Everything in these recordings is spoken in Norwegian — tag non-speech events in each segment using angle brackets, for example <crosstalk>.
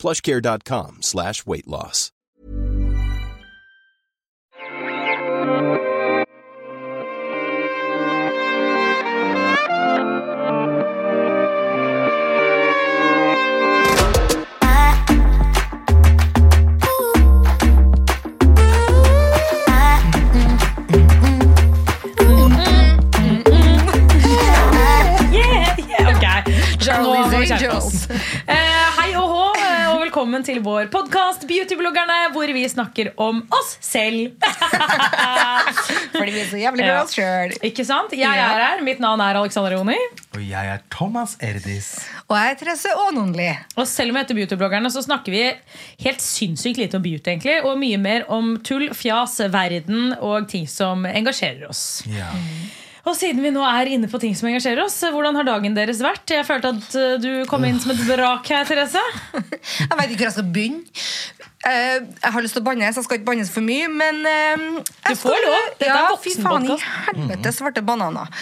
plushcare.com slash weight loss. Yeah, yeah, ok. Nå må vi Charlie's skjerpe oss. Angels. Eh, hei og hå, eh, og velkommen til vår podkast Beautybloggerne, hvor vi snakker om oss selv. <laughs> Fordi vi er så jævlig glad i oss sjøl. Ikke sant? Jeg er her. Mitt navn er Alexander Joni. Og jeg er Thomas Erdis. Og jeg er Therese Aanonli. Og selv om vi heter Beautybloggerne, så snakker vi helt sinnssykt lite om beauty, egentlig. Og mye mer om tull, fjas, verden og ting som engasjerer oss. Ja. Og siden vi nå er inne på ting som engasjerer oss, hvordan har dagen deres vært? Jeg følte at eh, du kom inn som et brak her, Therese. <laughs> Jeg vet ikke hvor jeg skal begynne. Eh, jeg har lyst til å banne, så jeg skal ikke bannes for mye. Men eh, jeg Du får lov. Dette er ja, fy faen i helvete svarte bananer.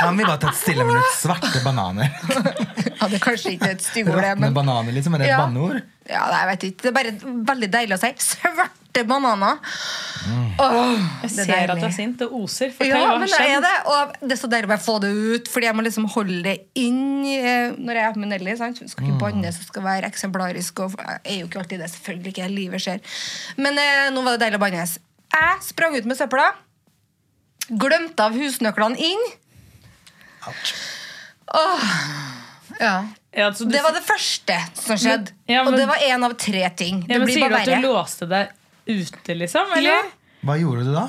Kan vi bare ta et stille minutt? Svarte bananer. <laughs> Ja, det er kanskje ikke et styggord, det, Råtne men bananer, liksom. Er det et Ja. banneord? ja, nei, jeg vet ikke. Det er bare veldig deilig å si. Svarte bananer. Åh, Jeg det er ser at du er sint. Det oser. Fortell Ja, hva men det er det. Og det er så deilig å bare få det ut, Fordi jeg må liksom holde det inn eh, når jeg er med Nelly. Sant? Hun skal ikke banne, så skal være eksemplarisk. Og jeg er jo ikke alltid det, selvfølgelig ikke. Livet skjer. Men eh, nå var det deilig å bannes. Jeg sprang ut med søpla. Glemte av husnøklene inn. Åh, ja. Ja, altså, du- Det var det første som skjedde. Ja, men- Og det var én av tre ting. ja, Det blir Sier du at du verre. låste deg ute, liksom? Eller? Ja. Hva gjorde du da?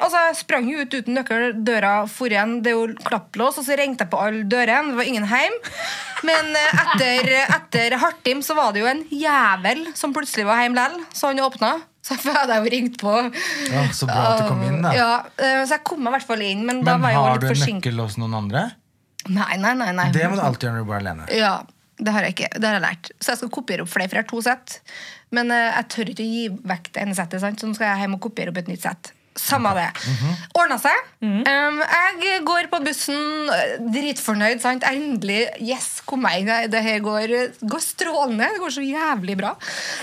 Altså, Jeg sprang jo ut uten nøkkel, døra for igjen. Det er jo klapplås, og så ringte jeg på alle dørene. Det var ingen hjem. Men eh, etter, etter Hartim så var det jo en jævel som plutselig var hjemme likevel, så han åpna. Så jeg hadde jo ringt på. Ja, så bra at du kom inn, da. Ja, eh, Så jeg kom meg i hvert fall inn, men, Men har du en nøkkel hos noen andre? Nei, nei, nei, nei. Det må du alltid gjøre når du bor alene. Ja, det har jeg ikke. Det har jeg lært. Så jeg skal kopiere opp flere, for jeg har to sett. Men eh, jeg tør ikke å gi vekk det ene settet, sant? så nå skal jeg hjem og kopiere opp et nytt sett. Samme det. Ordna seg. Um, jeg går på bussen, eh, dritfornøyd. sant? Endelig, yes, kom meg inn. Det her går, går strålende. Det går så jævlig bra.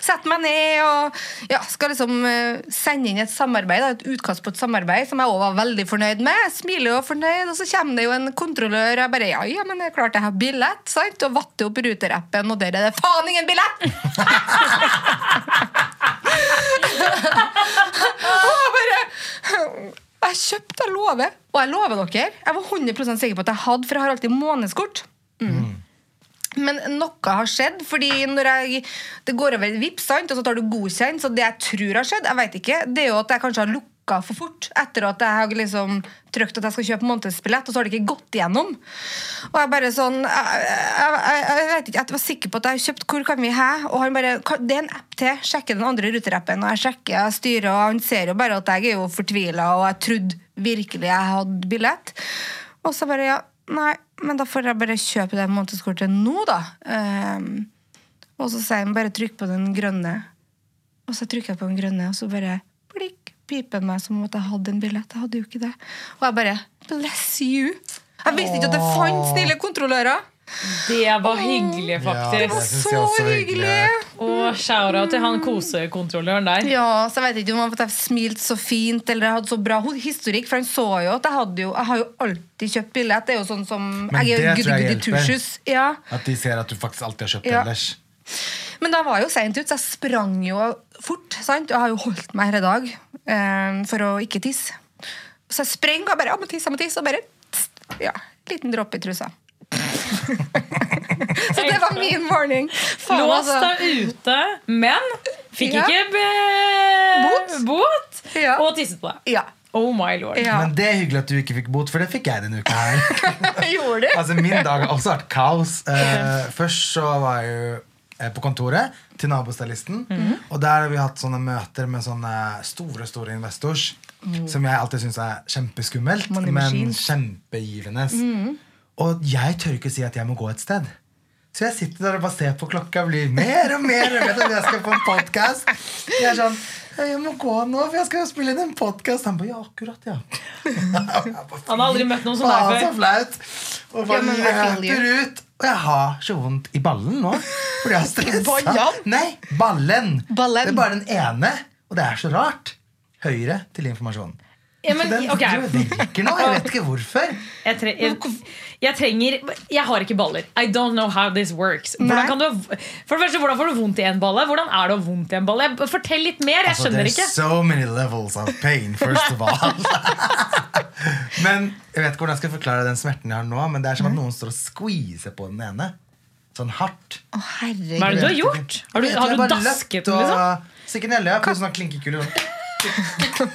Setter meg ned og ja, skal liksom eh, sende inn et samarbeid, et utkast på et samarbeid som jeg også var veldig fornøyd med. Jeg smiler og fornøyd, og så kommer det jo en kontrollør. Jeg bare, ja, ja, men det er klart jeg har billett, sant? Og vatter opp ruterappen, og der er det faen ingen billett! <laughs> Og jeg bare Jeg kjøpte, jeg lover. Og jeg lover dere, jeg var 100% sikker på at jeg hadde, for jeg har alltid månedskort. Mm. Men noe har skjedd, fordi når jeg, det går over et sant, og så tar du godkjent, så det jeg tror har skjedd, jeg vet ikke, det er jo at jeg kanskje har lukka for fort etter at jeg har liksom trykt at jeg skal kjøpe månedsbillett, og så har det ikke gått igjennom. Og jeg bare sånn Jeg, jeg, jeg, jeg ikke, jeg var sikker på at jeg har kjøpt Hvor kan vi hæ? Og han bare Det er en app til. Sjekker den andre ruterappen, og jeg sjekker, jeg styrer, og han ser jo bare at jeg er jo fortvila, og jeg trodde virkelig jeg hadde billett. Og så bare ja, nei, men da får jeg bare kjøpe det månedskortet nå, da. Um, og så sier han bare trykk på den grønne. Og så trykker jeg på den grønne, og så bare blikk, piper den meg som om at jeg hadde en billett. Jeg hadde jo ikke det. Og jeg bare bless you. Jeg visste ikke at det fantes snille kontrollører. Det var hyggelig, Ja, faktisk. det var Så hyggelig. Og shout-out til han kosekontrolløren der. Ja, så jeg vet ikke om jeg smilte så fint eller jeg hadde så bra historikk, for han så jo at jeg hadde jo Jeg har jo alltid kjøpt billett. Det er jo sånn som Men Jeg er det good, tror jeg hjelper. Ja. At de ser at du faktisk alltid har kjøpt Ja. ellers. Men da var jeg jo seint ut, så jeg sprang jo fort. sant? Og jeg har jo holdt meg her i dag eh, for å ikke tisse. Så jeg sprang og bare ja, må tisse, jeg må tisse, og bare tss, ja, liten dråpe i trusa. <laughs> så det var min morning. Faen, Låst altså. deg ute, men fikk Ja. ikke be Bot. bot. Ja. Og tisset på deg. Ja. Oh my lord. ja. Men det er hyggelig at du ikke fikk bot, for det fikk jeg denne uka her. <laughs> Gjorde du? altså Min dag har også vært kaos. Uh, først så var jeg jo på kontoret til nabostylisten. Og der har vi hatt sånne møter med sånne store store investors. Som jeg alltid syns er kjempeskummelt, men kjempegivende. Og jeg tør ikke si at jeg må gå et sted. Så jeg sitter der og bare ser på klokka blir mer og mer. Jeg vet at jeg skal på en podcast Jeg er sånn Jeg må gå nå, for jeg skal jo spille inn en podkast. Han bare Ja, akkurat, ja. <laughs> Han har aldri møtt noen som deg så før. flaut. Og feel løper ut. Og jeg har så vondt i ballen nå. Fordi jeg har <laughs> stressa. Nei, ballen. Ballen. Det er bare den ene. Og det er så rart. Høyre til informasjonen. Ja, men, den ok. virker nå. Jeg vet ikke hvorfor. Jeg, tre jeg, jeg trenger Jeg har ikke baller. I don't know how this works. Hvordan, kan du, for det første, hvordan får du vondt i en balle? Hvordan er det å vondt i en balle? Fortell litt mer. Jeg Altså, skjønner ikke. so many levels of pain, first of all. <laughs> men jeg vet ikke hvordan jeg skal forklare den smerten jeg har nå, men det er som at noen står og squeezer på den ene. Sånn hardt. Å, herregud. Hva er det du har gjort? Har du, har du dasket den, liksom? Sikkert Nelly har fått sånn klinkekule. sånn.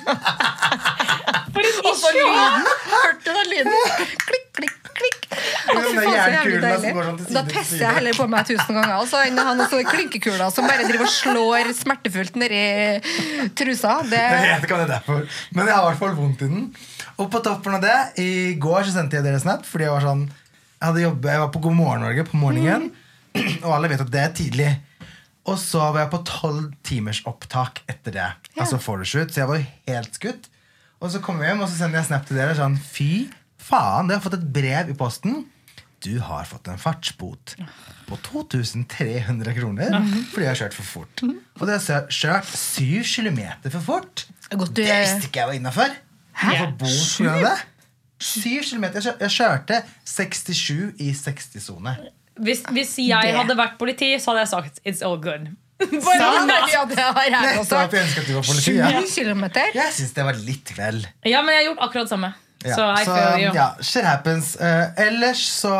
For en issue! Hørte du den lyden? Klikk, klikk, klikk. Å, sånn Da pisser jeg heller på meg tusen ganger. Og så enn han og så klinkekuler som bare driver og slår smertefullt nedi trusa. Det Jeg vet ikke hva det er for Men jeg har i hvert fall vondt i den. Og på toppen av det, i går så sendte jeg dere snap fordi jeg var sånn Jeg, hadde jobbet, jeg var på God morgen Norge på morgenen, og alle vet at det er tidlig. Og så var jeg på tolv timers opptak etter det. Altså photoshoot, Så jeg var helt skutt. Og så kommer jeg hjem og så sender jeg snap til dere sånn Fy faen, jeg har fått et brev i posten. Du har fått en fartsbot på 2300 kroner fordi jeg har kjørt for fort. Og du har kjørt 7 km for fort. Godt du- Det visste ikke jeg var innafor. 7 km. Jeg, kjørte 67 i 60-sone. Hvis, hvis jeg Det- hadde vært politi, så hadde jeg sagt it's all good. <laughs> Sånn. Ja. Sju kilometer. Jeg syns det var litt vel. Ja, men jeg har gjort akkurat det samme. Ja. Så I Så, feel you. ja, shit happens. Uh, ellers så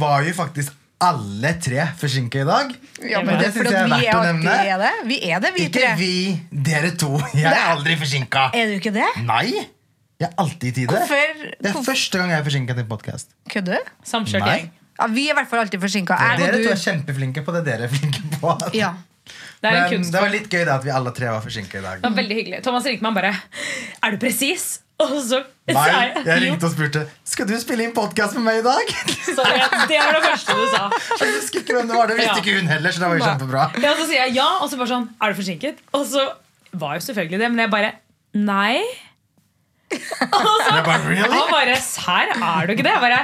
var jo faktisk alle tre forsinka i dag. Ja, men det synes jeg er verdt er å nevne. nevne. er det. Vi er det, vi Ikke tre. vi, dere to. Jeg er aldri forsinka. Er du ikke det? Nei! Jeg er alltid i tide. Hvorfor? Det er første gang jeg er forsinka til podkast. Kødder du? Samkjørt Ja, vi er i hvert fall alltid forsinka. Dere to er kjempeflinke på det dere er flinke på. Ja. Det er en Men det var litt gøy da at vi alle tre var forsinka i dag. Det var veldig hyggelig. Thomas ringte meg og bare Er du presis? Og så Nei, sa jeg jo. ringte og spurte Skal du spille inn podkast med meg i dag. Så jeg, det var det første du sa. <laughs> Jeg husker ikke hvem det var, det visste ikke hun heller. Så det var jo kjempebra Ja, så sier jeg ja, og så bare sånn Er du forsinket? Og så var jo selvfølgelig det, men jeg bare Nei. Og så Jeg bare, really? bare Serr, er du ikke det? Jeg bare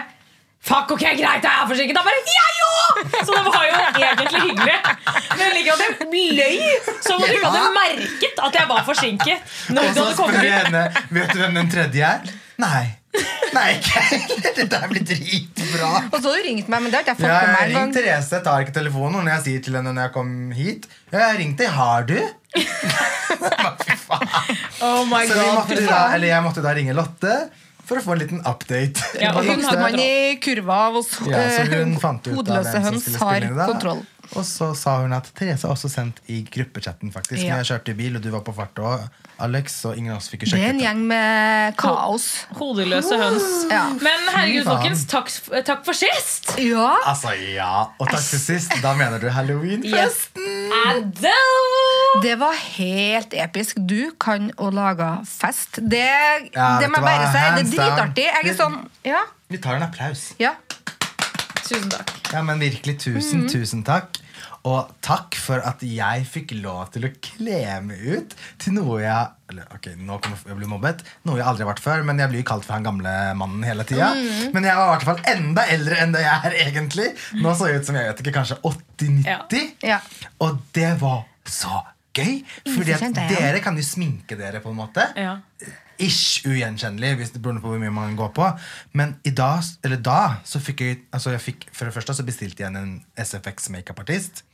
Fuck, ok, greit, jeg er forsinket. Han bare ja, jo! Så det var jo egentlig hyggelig. Men like at jeg løy som om du ikke hadde merket at jeg var forsinket. Når Og så spør jeg henne Vet du hvem den tredje er. Nei. Nei, ikke heller. Dette her blir dritbra. Og så har du ringt meg, men det har ikke jeg fått Ja, med jeg meg Ring. Therese, tar ikke telefonen når jeg sier til henne når jeg kom hit. Ja, jeg ringte, ringt har du? <laughs> Fy faen. Oh my Så vi god. måtte da, eller jeg måtte da ringe Lotte for å få en liten update. <laughs> Ja, Og hun har man i kurva av oss Ja, så hun eh, fant ut hodeløse høns har kontroll. Og så sa hun at Therese har også sendt i gruppechatten, faktisk. Ja. Når jeg kjørte i bil, og du var på fart òg, Alex, og ingen av oss fikk jo Det er en gjeng med kaos. Hodeløse høns. Ja. Men herregud, folkens, takk, takk for sist. Ja. Altså, ja. Og takk for sist. Da mener du halloween? Yes. Adele! Det var helt episk. Du kan å lage fest. Det, Ja, det må jeg bare si. Det er dritartig. Jeg er sånn Ja. Vi tar en applaus. ja. Tusen takk. Ja, men virkelig tusen, Mhm. tusen takk. Og takk for at jeg fikk lov til å kle meg ut til noe jeg eller, ok, nå kommer jeg bli mobbet. Noe jeg aldri har vært før, men jeg blir kalt for han gamle mannen hele tida. Mm. Men jeg var i hvert fall enda eldre enn det jeg er egentlig. Nå så jeg ut som jeg vet ikke, kanskje 80-90. Ja. Og det var så gøy. Fordi at dere kan jo sminke dere på en måte. Ja. Ish ugjenkjennelig, hvis det beror på hvor mye man går på. Men i dag, eller da så fikk jeg, altså jeg fikk, For det første så bestilte jeg en SFX makeupartist.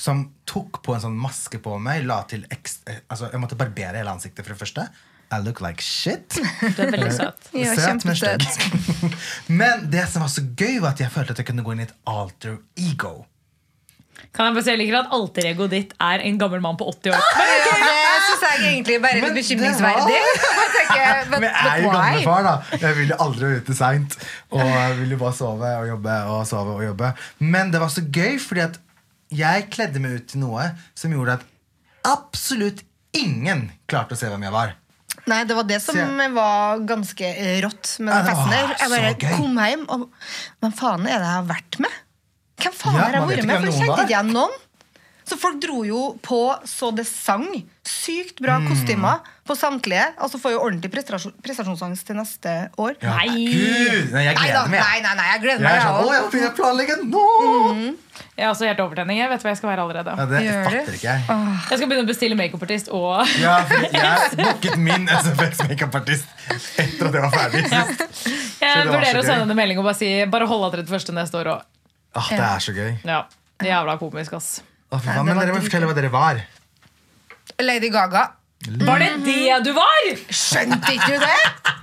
Som tok på en sånn maske på meg. La til ekst, eh, altså Jeg måtte barbere hele ansiktet for det første. I look like shit. <laughs> Du er veldig søt. Ja, Søt, men stygg. <laughs> men det som var så gøy, var at jeg følte at jeg kunne gå inn i et alter ego. Kan jeg bare si, jeg liker at alteregoet ditt er en gammel mann på 80 år. Ja, det syns jeg egentlig bare er litt bekymringsverdig. <laughs> <laughs> Men jeg er jo gamlefar, da. Jeg vil jo aldri være ute seint. Og jeg vil jo bare sove og jobbe og sove og jobbe. Men det var så gøy, fordi at jeg kledde meg ut til noe som gjorde at absolutt ingen klarte å se hvem jeg var. Nei, det var det som jeg, var ganske rått med den festen der. Jeg bare kom hjem og Hva faen er det jeg har vært med? Hvem faen Ja, har jeg vært med? For jeg kjente ikke igjen noen. Så folk dro jo på så det sang. Sykt bra Mm. kostymer på samtlige. Altså får jo ordentlig prestasjon, prestasjonsangst til neste år. Ja, Nei. Gud! Nei, jeg gleder meg. nei, nei, nei, jeg gleder Jeg meg. er jeg sånn, å, jeg begynner å planlegge nå! Jeg er også helt overtenning. Jeg vet hva jeg skal være allerede. Ja, det Gjør fatter ikke jeg. Jeg skal begynne å bestille makeupartist og Ja, for jeg booket min SFX makeupartist etter at jeg var ferdig sist. Jeg vurderer å sende en melding og bare si Bare hold av 31. neste år og Åh, det er så gøy. Ja. Jævla komisk, ass. Fy Nei, faen, det men var dere må dritgøy. fortelle hva dere var. Lady Gaga. Var det det du var?! Skjønte ikke du det?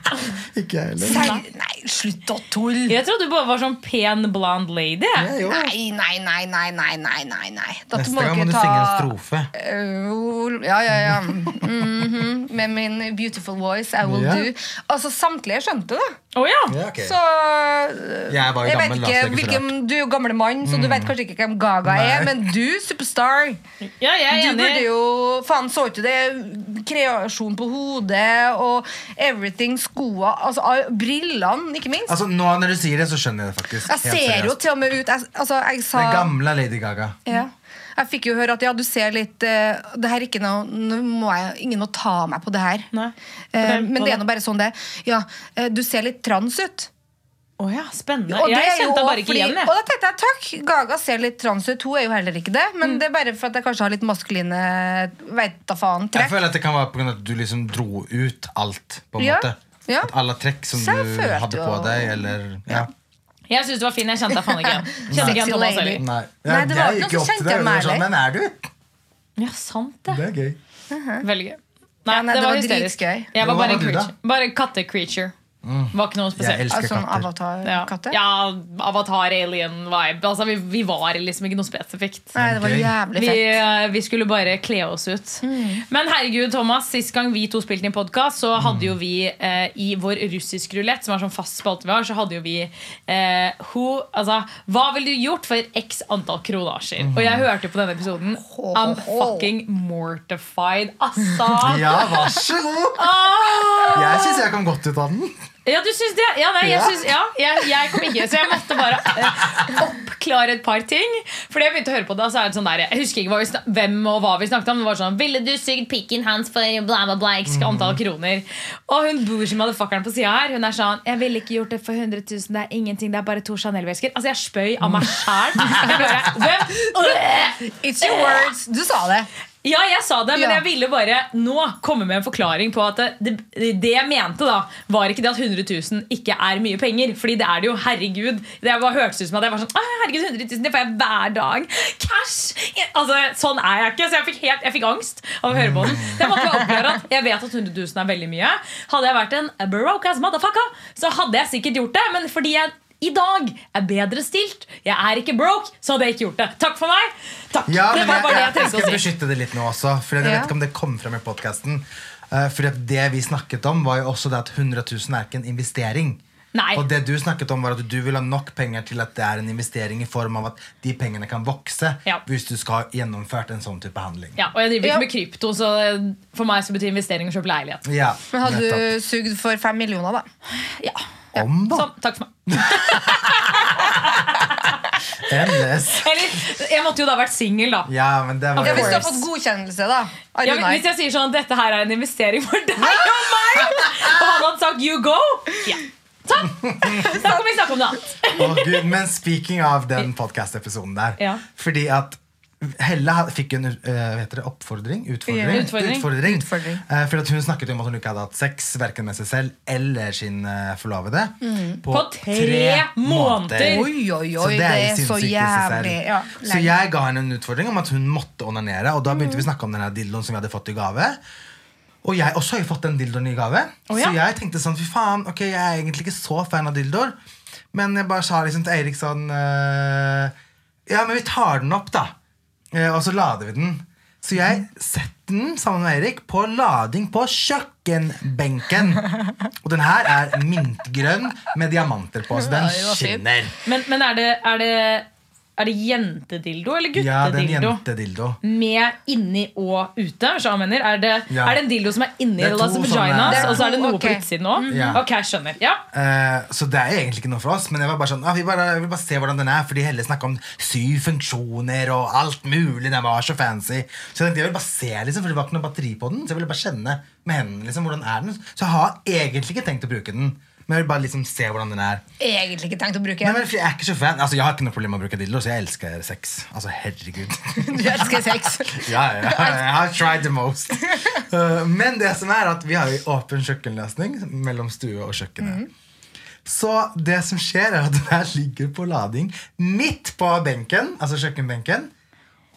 <laughs> Ikke jeg heller. Ser, nei, slutt å tulle. Jeg trodde du bare var sånn pen blond lady. Jeg jo. Nei, nei, nei, nei, nei, nei, nei, nei. Da Neste må gang må du ta- synge en strofe. Øh, ja, ja, ja. <laughs> Mhm. Med min beautiful voice, I will Ja. do. Altså, samtlige skjønte det. Å ja. Ja, okay. Så øh, Jeg var jo jeg vet gammel, ikke hvilken, Du er jo gamle mann, så du vet kanskje ikke hvem Gaga er, men du, superstar ja, jeg er Du enig. burde jo Faen, så ikke det? Kreasjon på hodet og everything, skoa altså, Brillene, ikke minst. Altså, nå Når du sier det, så skjønner jeg det faktisk. Jeg Helt ser jo til og med ut Jeg, altså, jeg sa Den gamle Lady Gaga. Ja. Jeg fikk jo høre at ja, du ser litt uh, Det her er ikke noe Nå må jeg ingen å ta meg på det her. Nei. Fortell, men det er nå bare sånn det Ja, uh, du ser litt trans ut. Å ja, spennende. Og Jeg kjente bare ikke igjen. Og da tenkte jeg takk, Gaga ser litt trans ut. Hun er jo heller ikke det. Men Mm. det er bare for at jeg kanskje har litt maskuline Veit da faen trekk. Jeg føler at det kan være pga. at du liksom dro ut alt. på en Ja, måte ja. At Alle trekk som du hadde på deg, eller ja. Jeg syns du var fin. Jeg kjente deg faen ikke <laughs> igjen. Kjente ikke igjen Thomas heller. Nei, Nei, det var jeg ikke gikk noe opp til kjente deg, og var sånn, er du? Ja, sant det. Det er gøy. Veldig gøy. Nei, Ja, nei, det det var var hysterisk. dritgøy. Jeg Hva var bare var en du, da? creature. Bare katte-creature. Var ikke noe Jeg spesielt. elsker Altså sånn katter. Ja, avatar-katte? ja avatar, alien, vibe. Altså, vi, vi var liksom ikke noe spesifikt. Nei, det var jævlig fett. Vi, vi skulle bare kle oss ut. Men herregud, Thomas, sist gang vi to spilte inn podkast, så hadde jo vi eh, i vår russisk rulett, som er sånn fast spalte vi har, så hadde jo vi eh, who, altså, Hva ville du gjort for x antall kronasjer? Og jeg hørte på denne episoden. I'm fucking mortified. Altså! <laughs> Ja, vær så god! Ah! Jeg syns jeg kom godt ut av den. Ja, du syns det? Ja, nei, jeg, syns, ja, jeg, jeg kom ikke, så jeg måtte bare oppklare et par ting. Fordi jeg begynte å høre på det, så er det sånn der Jeg husker ikke snak, hvem og hva vi snakket om. Det var sånn, Ville du sugd pikken hans for bla, bla, bla, x antall kroner? Og hun bougie motherfuckeren på sida her, hun er sånn Jeg ville ikke gjort det for 100 000, det er ingenting, det er bare to Chanel-vesker. Altså, jeg spøy av meg sjæl. It's your words. Du sa det. Ja, jeg sa det, men Ja. jeg ville bare nå komme med en forklaring på at det, det, jeg mente, da var ikke det at 100 000 ikke er mye penger. Fordi det er det jo. Herregud. Det bare hørtes ut som at jeg var sånn herregud, 100 000, det får jeg hver dag. Cash! Altså, Sånn er jeg ikke. Så jeg fikk, helt, jeg fikk angst av å høre på den. Jeg måtte oppgjøre at jeg vet at 100 000 er veldig mye. Hadde jeg vært en broke ass motherfucker, så hadde jeg sikkert gjort det. Men fordi jeg i dag er bedre stilt, jeg er ikke broke, så hadde jeg ikke gjort det. Takk for meg. Takk. Ja, det men var jeg, det jeg, jeg skal å si. beskytte det litt nå også. For jeg Ja. vet ikke om det kom frem i podkasten. for det vi snakket om, var jo også det at 100 000 er ikke en investering. Nei. Og det du snakket om var at du vil ha nok penger til at det er en investering i form av at de pengene kan vokse Ja. hvis du skal ha gjennomført en sånn type handling. Ja, og jeg driver ikke Ja. med krypto, så for meg så betyr investering å kjøpe leilighet. Ja, Men hadde nettopp. du sugd for fem millioner, da? Ja. Om, da! Sånn, takk for meg. NS. Eller, jeg måtte jo da vært singel, da. Ja, men det var Ja, hvis du har fått godkjennelse, da. Ja, men hvis jeg sier sånn dette her er en investering for deg og meg, og han hadde sagt 'you go', ja. Sånn. Da kan vi snakke om noe annet. oh, Gud, men speaking av den podcast-episoden der Ja. Fordi at Helle fikk en uh, det, oppfordring Utfordring. Utfordring. Utfordring. Utfordring. Eh, at Hun snakket om at hun ikke hadde hatt sex verken med seg selv eller sin eh, forlovede På, På tre måneder. Oi, oi, Så oi, det er så i seg selv. jævlig. Ja, så jeg ga henne en utfordring om at hun måtte onanere. Og da begynte vi å snakke om denne dildoen som vi hadde fått i gave. Og jeg også har jo fått den dildoen i gave. Oh, ja. Så jeg tenkte sånn, fy faen, ok, jeg er egentlig ikke så fan av dildoer. Men jeg bare sa liksom til Eirik sånn uh, Ja, men vi tar den opp, da. Eh, og så lader vi den. Så jeg setter den sammen med Erik på lading på kjøkkenbenken. Og den her er mintgrønn med diamanter på, så den skinner. Men, men er, det, er det Er det jentedildo eller Ja, det er en guttedildo? jentedildo. Med inni og ute? så jeg mener, er, det, Ja. er det en dildo som er inni Det er vaginas, og så er det noe okay. på utsiden òg? Ja. Ok, skjønner. Ja. Uh, så det er egentlig ikke noe for oss. Men jeg var bare sånn, ah, vi bare, jeg vil bare se hvordan den er Fordi Helle snakka om syv funksjoner og alt mulig. Den var så fancy. Så jeg tenkte jeg vil bare se, liksom, for det var ikke noe batteri på den. Så jeg ville bare kjenne med hendene liksom, hvordan er den Så jeg har egentlig ikke tenkt å bruke den. Men jeg vil bare liksom se hvordan den er. Egentlig ikke tenkt å bruke Nei, men Jeg er ikke så fan Altså jeg har ikke noe problem med å bruke dildo, så jeg elsker sex. Altså, herregud. <laughs> Du elsker sex. <laughs> ja, ja, jeg har tried the most. Uh, <laughs> men det som er at vi har jo åpen kjøkkenløsning mellom stue og kjøkkenet. Så det som skjer, er at her ligger på lading midt på benken, altså kjøkkenbenken.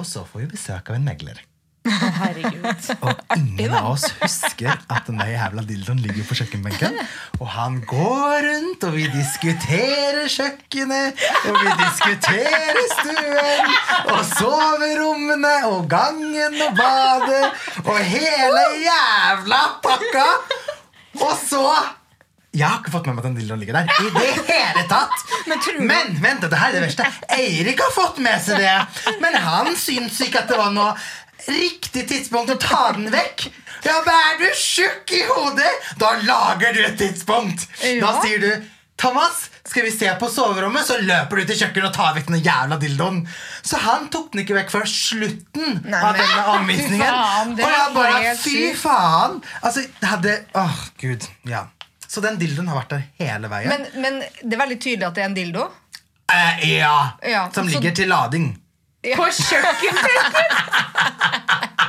Og så får vi besøk av en megler. Herregud. <laughs> Og ingen av oss husker at den der jævla dildoen ligger på kjøkkenbenken. Og han går rundt, og vi diskuterer kjøkkenet, og vi diskuterer stuen, og soverommene, og gangen og badet, og hele jævla pakka. Og så jeg har ikke fått med meg at den dildoen ligger der. I det hele tatt Men, vent, dette her er det verste. Eirik har fått med seg det. Men han syns ikke at det var noe riktig tidspunkt å ta den vekk. Ja, men Er du tjukk i hodet, da lager du et tidspunkt. Da sier du Thomas, skal vi se på soverommet? Så løper du til kjøkkenet og tar vekk den jævla dildoen. Så han tok den ikke vekk før slutten Nei, av denne <laughs> anvisningen. Faen, og jeg bare Fy faen! Altså, hadde Åh, gud. Ja. Så den dildoen har vært der hele veien. Men, men det er veldig tydelig at det er en dildo. eh, ja. Ja, Som så- ligger til lading. På kjøkkenbenken! <laughs>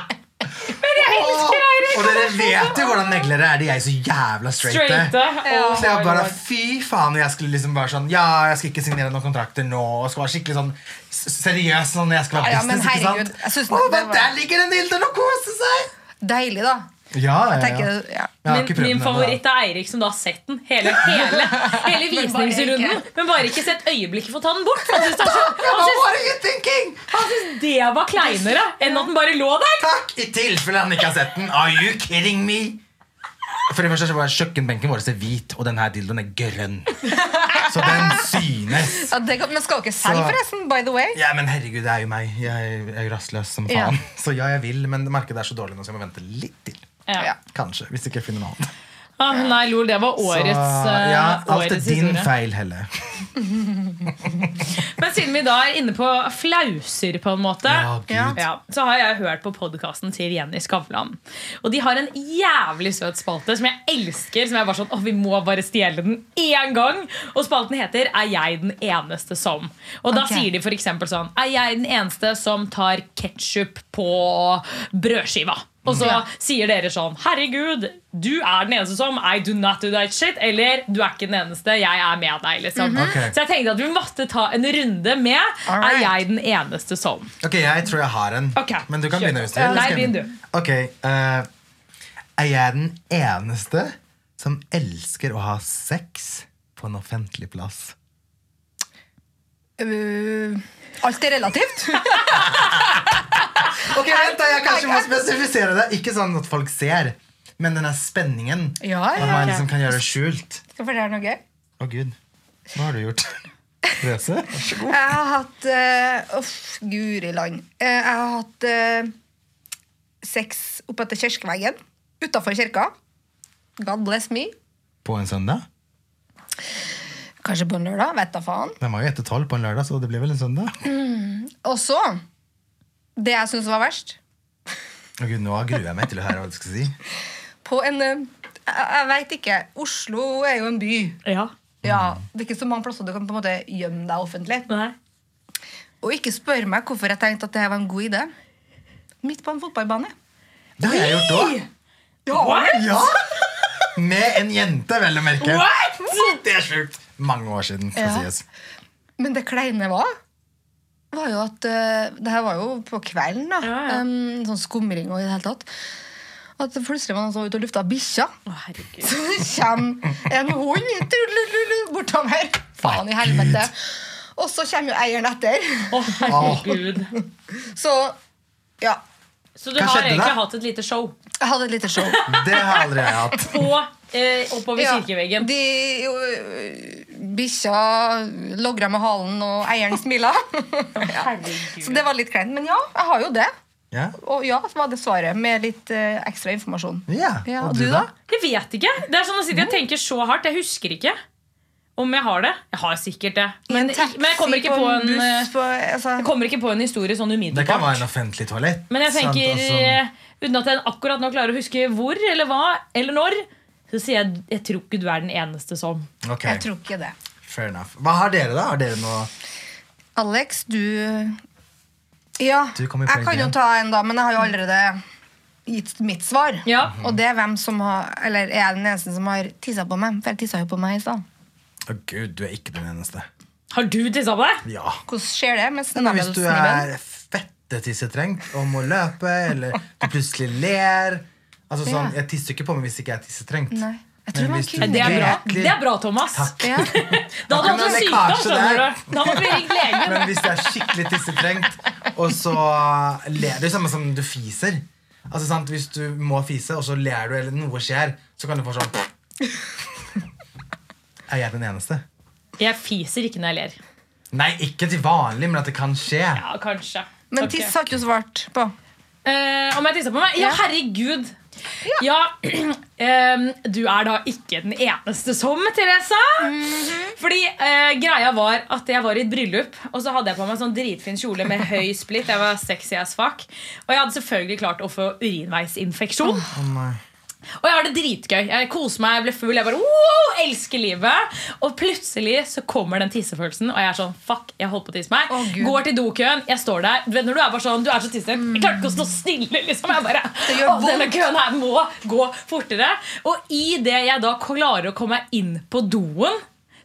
Men jeg elsker Eirik! Og dere vet jo hvordan meglere er. De er jo så jævla straighte. Ja. Så jeg Oh bare, fy faen, jeg skulle liksom bare sånn Ja, jeg skal ikke signere noen kontrakter nå. Og skal være skikkelig sånn seriøs sånn jeg skal ha Ja, ja, men business. ikke sant? Å, men der ligger en dildo og koser seg! Deilig, da. Ja, ja, ja. Tenker, ja. Men, Min, ikke favoritt er Eirik som da har sett den hele, hele, hele <laughs> Men bare visningsrunden. Men bare ikke sett øyeblikket for å ta den bort. Han syntes det, <laughs> Ja, det var kleinere enn at den bare lå der. Takk! I tilfelle han ikke har sett den. Are you kidding me? For det første så var Kjøkkenbenken vår er hvit, og denne dildoen er grønn. Så den synes. Ja, det, kan- men skal dere selge, Så- forresten? By the way? Ja, men herregud, det er jo meg. Jeg er jo rastløs som Ja. faen. Så ja, jeg vil, men markedet er så dårlig nå, så jeg må vente litt til. Ja. Kanskje, hvis ikke jeg finner noe annet. Ah, nei, lol, det var årets, så, eh, ja, alt er din historie. feil, Helle. <laughs> Men siden vi da er inne på flauser, på en måte, Ja, Gud. ja, så har jeg hørt på podkasten til Jenny Skavlan. Og de har en jævlig søt spalte som jeg elsker. Som jeg bare sånn, Å, Vi må bare stjele den én gang. Og spalten heter 'Er jeg den eneste som?' Og da Ok. sier de f.eks. sånn 'Er jeg den eneste som tar ketsjup på brødskiva?' Og så Ja. sier dere sånn 'Herregud, du er den eneste som I do not do that shit'. Eller 'Du er ikke den eneste, jeg er med deg'. liksom Ok. Så jeg tenkte at vi måtte ta en runde med Alright. Er jeg den eneste som? Ok, jeg tror jeg har en. Okay. Men du kan kjør begynne hvis du vil. Nei, begynn du. Ok, uh, Er jeg den eneste som elsker å ha sex på en offentlig plass? Uh, alt er relativt. <laughs> <laughs> <laughs> Ok, vent da, Jeg kanskje må spesifisere det. Ikke sånn at folk ser, men den spenningen. Ja, At ja. man liksom kan gjøre det skjult. Skal jeg fortelle noe gøy? Å, gud. Hva har du gjort? <laughs> Røse? Vær så god. Jeg har hatt uh, Uff, guri land. Eh, jeg har hatt uh, sex oppetter kirkeveggen. Utafor kirka. God bless me. På en søndag? Kanskje på en lørdag. Vet da faen. Den var jo etter tolv på en lørdag, så det blir vel en søndag? Og så Det jeg syns var verst Å gud, Nå gruer jeg meg til å høre hva du skal si. På en eh, Jeg, jeg veit ikke. Oslo er jo en by. Ja. Ja, Det er ikke så mange plasser du kan på en måte gjemme deg offentlig. Nei. Og ikke spør meg hvorfor jeg tenkte at det var en god idé. Midt på en fotballbane. Det har jeg gjort òg. Ja! Med en jente, vel å merke. What? Det er sjukt. Mange år siden. skal Ja. sies. Men det kleine var var jo at uh, Det her var jo på kvelden, da. Ja, ja. Um, sånn skumring og i det hele tatt. At plutselig var noen som var ute og lufta bikkja. Herregud. Så kommer en hund bortom bortover. Faen i helvete. Og så kommer jo eieren etter. Å, herregud. Så ja. Så du Hva har egentlig da? hatt et lite show Jeg hadde et lite show. Det har aldri jeg hatt. på, eh, oppover Ja, kirkeveggen. De, jo, bikkja logra med halen, og eieren. <laughs> Herregud. Så det var litt kleint. Men ja, jeg har jo det. Ja. Og ja, var det svaret, med litt eh, ekstra informasjon. Ja. Ja, Og du, da? Jeg vet ikke. Det er sånn å si, Jeg tenker så hardt. Jeg husker ikke om jeg har det. Jeg har sikkert det. Men, taxi, men jeg kommer ikke på en, buss, eh, på, altså, jeg kommer ikke på en historie sånn Det kan være en offentlig toalett. Men jeg sant? tenker, Altså, eh, uten at jeg akkurat nå klarer å huske hvor eller hva eller når, så sier jeg jeg tror ikke du er den eneste som. Okay. Jeg tror ikke det. fair enough. Hva har dere, da? Har dere noe Alex, du Ja, Du jeg kan jo ta en, da, men jeg har jo allerede gitt mitt svar. Ja. Og det er hvem som har Eller er jeg den eneste som har tissa på meg? For jeg tissa jo på meg i stad. Å gud, du er ikke den eneste. Har du tissa på deg? Ja. Hvordan skjer det? Med Nei, hvis du er fette tissetrengt og må løpe, eller du plutselig ler Altså sånn, Jeg tisser ikke på meg hvis ikke jeg er tissetrengt. Nei. Jeg tror man kunne Det er bra, det er bra Thomas. Takk. Ja. <laughs> Da hadde kan du hatt sykdom, skjønner du. Da måtte vi ringt legen. <laughs> Men hvis du er skikkelig tissetrengt, og så ler du samme som du fiser Altså sant, Hvis du må fise, og så ler du, eller noe skjer, så kan du få sånn Er jeg den eneste? Jeg fiser ikke når jeg ler. Nei, ikke til vanlig, men at det kan skje. Ja, kanskje. Men tiss har ikke du svart på. Uh, om jeg tissa på meg? Ja. herregud. Ja, ehm, <clears throat> du er da ikke den eneste som, Teresa. Fordi uh, greia var at jeg var i et bryllup, og så hadde jeg på meg sånn dritfin kjole med høy splitt. Jeg var sexy as fuck. Og jeg hadde selvfølgelig klart å få urinveisinfeksjon. Å nei. Og jeg har det dritgøy. Jeg koser meg, jeg blir full. Jeg bare wow, elsker livet. Og plutselig så kommer den tissefølelsen, og jeg er sånn fuck, jeg holdt på å tisse meg. Oh, Går til dokøen, jeg står der. Du vet når du er bare sånn, du er så tissete. Jeg klarte ikke å stå stille. liksom Jeg bare, å, denne køen her må gå fortere. Og idet jeg da klarer å komme meg inn på doen,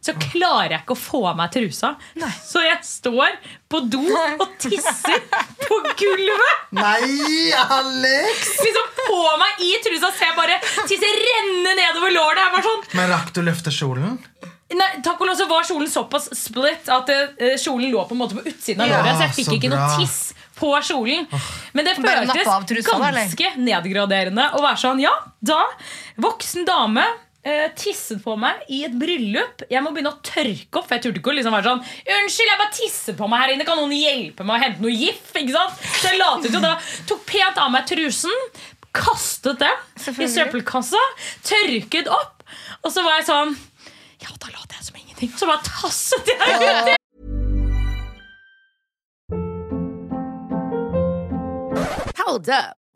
så klarer jeg ikke å få av meg trusa. Nei. Så jeg står på do og tisser på gulvet Nei, Alex! liksom på meg i trusa, så jeg bare tisser renne nedover låret. Jeg var sånn Men rakk du løfte kjolen? Nei, Takk og lov så var kjolen såpass split at uh, kjolen lå på en måte på utsiden av Ja, låret. Så jeg fikk så ikke noe tiss på kjolen. Men det føltes da, eller? ganske nedgraderende å være sånn Ja, da, voksen dame eh, tisset på meg i et bryllup. Jeg må begynne å tørke opp. For jeg turte ikke å liksom være sånn Unnskyld, jeg bare tisser på meg her inne. Kan noen hjelpe meg å hente noe GIF? Ikke sant? Så jeg latet jo da Tok pent av meg trusen, kastet det i søppelkassa, tørket opp, og så var jeg sånn Ja, da later jeg som ingenting. Og så bare tasset jeg ut. Hold up.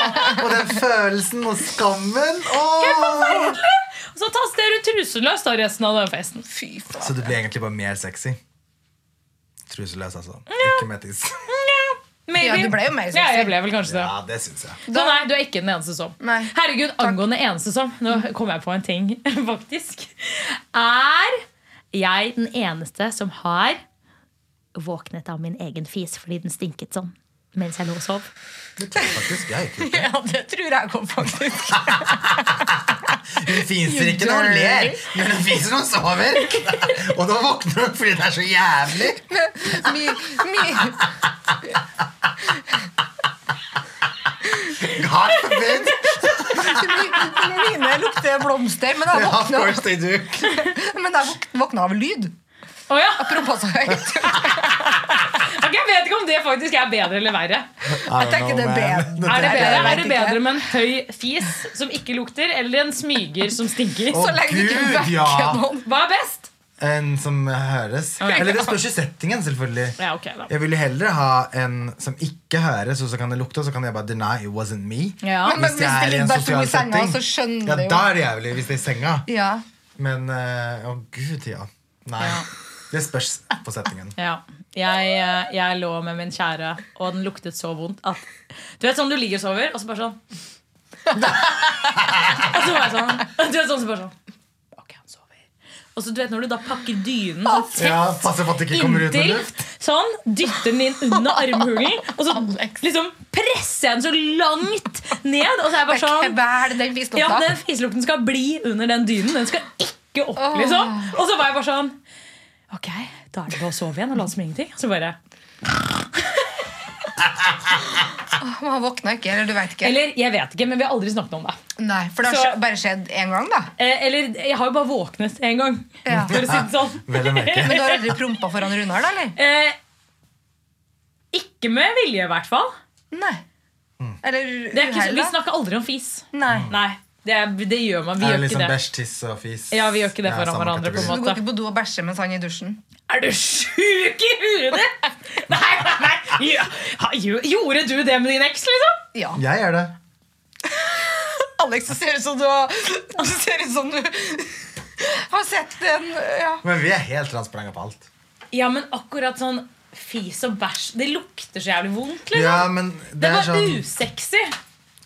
<laughs> Og den følelsen og skammen! Åh! Og så taster du truseløs da resten av den festen. Fy faen. Så du blir egentlig bare mer sexy? Truseløs, altså. Ikke med tiss. Maybe. Ja, du ble jo mer sexy. Ja, jeg ble vel kanskje det. Ja, det synes jeg. Så nei, du er ikke den eneste som. Nei. Herregud, angående eneste som. Nå kom jeg på en ting, <laughs> faktisk. Er jeg den eneste som har våknet av min egen fis fordi den stinket sånn mens jeg lå og sov? Det tror jeg faktisk jeg ikke. <laughs> Ja, det tror jeg kom, faktisk. <laughs> Hun fiser ikke når hun ler, men hun fiser når hun sover. <laughs> Og da våkner hun fordi det er så jævlig. Mi, mi, God forbid. mine lukter blomster, men jeg våkna, men jeg våkna av lyd. Oh, ja. Apropos så høyt. Ok, jeg vet ikke om det faktisk er bedre eller verre. Jeg tenker <laughs> det er bedre. Er det bedre, er det bedre med en høy fis som ikke lukter, eller en smyger som stinker? Så lenge du ikke Gud, vekker noen. Hva er best? En som høres. Eller det spørs i settingen, selvfølgelig. Ja, ok. Jeg ville heller ha en som ikke høres, og så kan det lukte, og så kan jeg bare deny it wasn't me. Ja. Men- men hvis jeg det er i en sosial senga, setting, ja, da er det jævlig hvis det er i senga. Ja. Men eh, å gud, ja. Nei. Det spørs på settingen. Ja. Jeg, eh, jeg lå med min kjære, og den luktet så vondt at Du vet sånn du ligger og sover, og så bare sånn Og så var jeg sånn Du vet sånn så bare sånn Ok, han sover. Og så du vet når du da pakker dynen så tett Ja, Passer på at det ikke kommer ut noe luft. sånn, dytter den inn under armhulen, og så liksom presser jeg den så langt ned. Og så er jeg bare sånn den fislukten Ja, den fiselukten skal bli under den dynen. Den skal ikke opp, liksom. Og så var jeg bare sånn Ok, da er det bare å sove igjen og late som ingenting. Så bare Man våkna ikke, eller du vet ikke. Eller jeg vet ikke, men vi har aldri snakket om det. Nei, For det har Så- skje- bare skjedd én gang, da. Eh, eller jeg har jo bare våknet en gang. Ja. For å si det sånn. Vel å merke. <laughs> Men du har aldri prompa foran Runar, da? eller? Eh, ikke med vilje, i hvert fall. Nei. Eller Det er ikke, uhell, vi da? snakker aldri om fis. Nei. Nei, det, er, det gjør man. Vi Er gjør liksom ikke liksom det. bæsj, tiss og fis? Ja, vi gjør ikke det foran hverandre, på en måte Du går ikke på do og bæsjer mens han er i dusjen? Er du sjuk i huet ditt?! <laughs> Nei, nei, nei. Ja, Gjorde du det med din eks, liksom? Ja. Jeg gjør det. <laughs> Alex, det ser ut som du har Det ser ut som du har sett en ja. Men vi er helt transparente på alt. Ja, men akkurat sånn fis og bæsj Det lukter så jævlig vondt, liksom. Ja, men det det er var sånn usexy.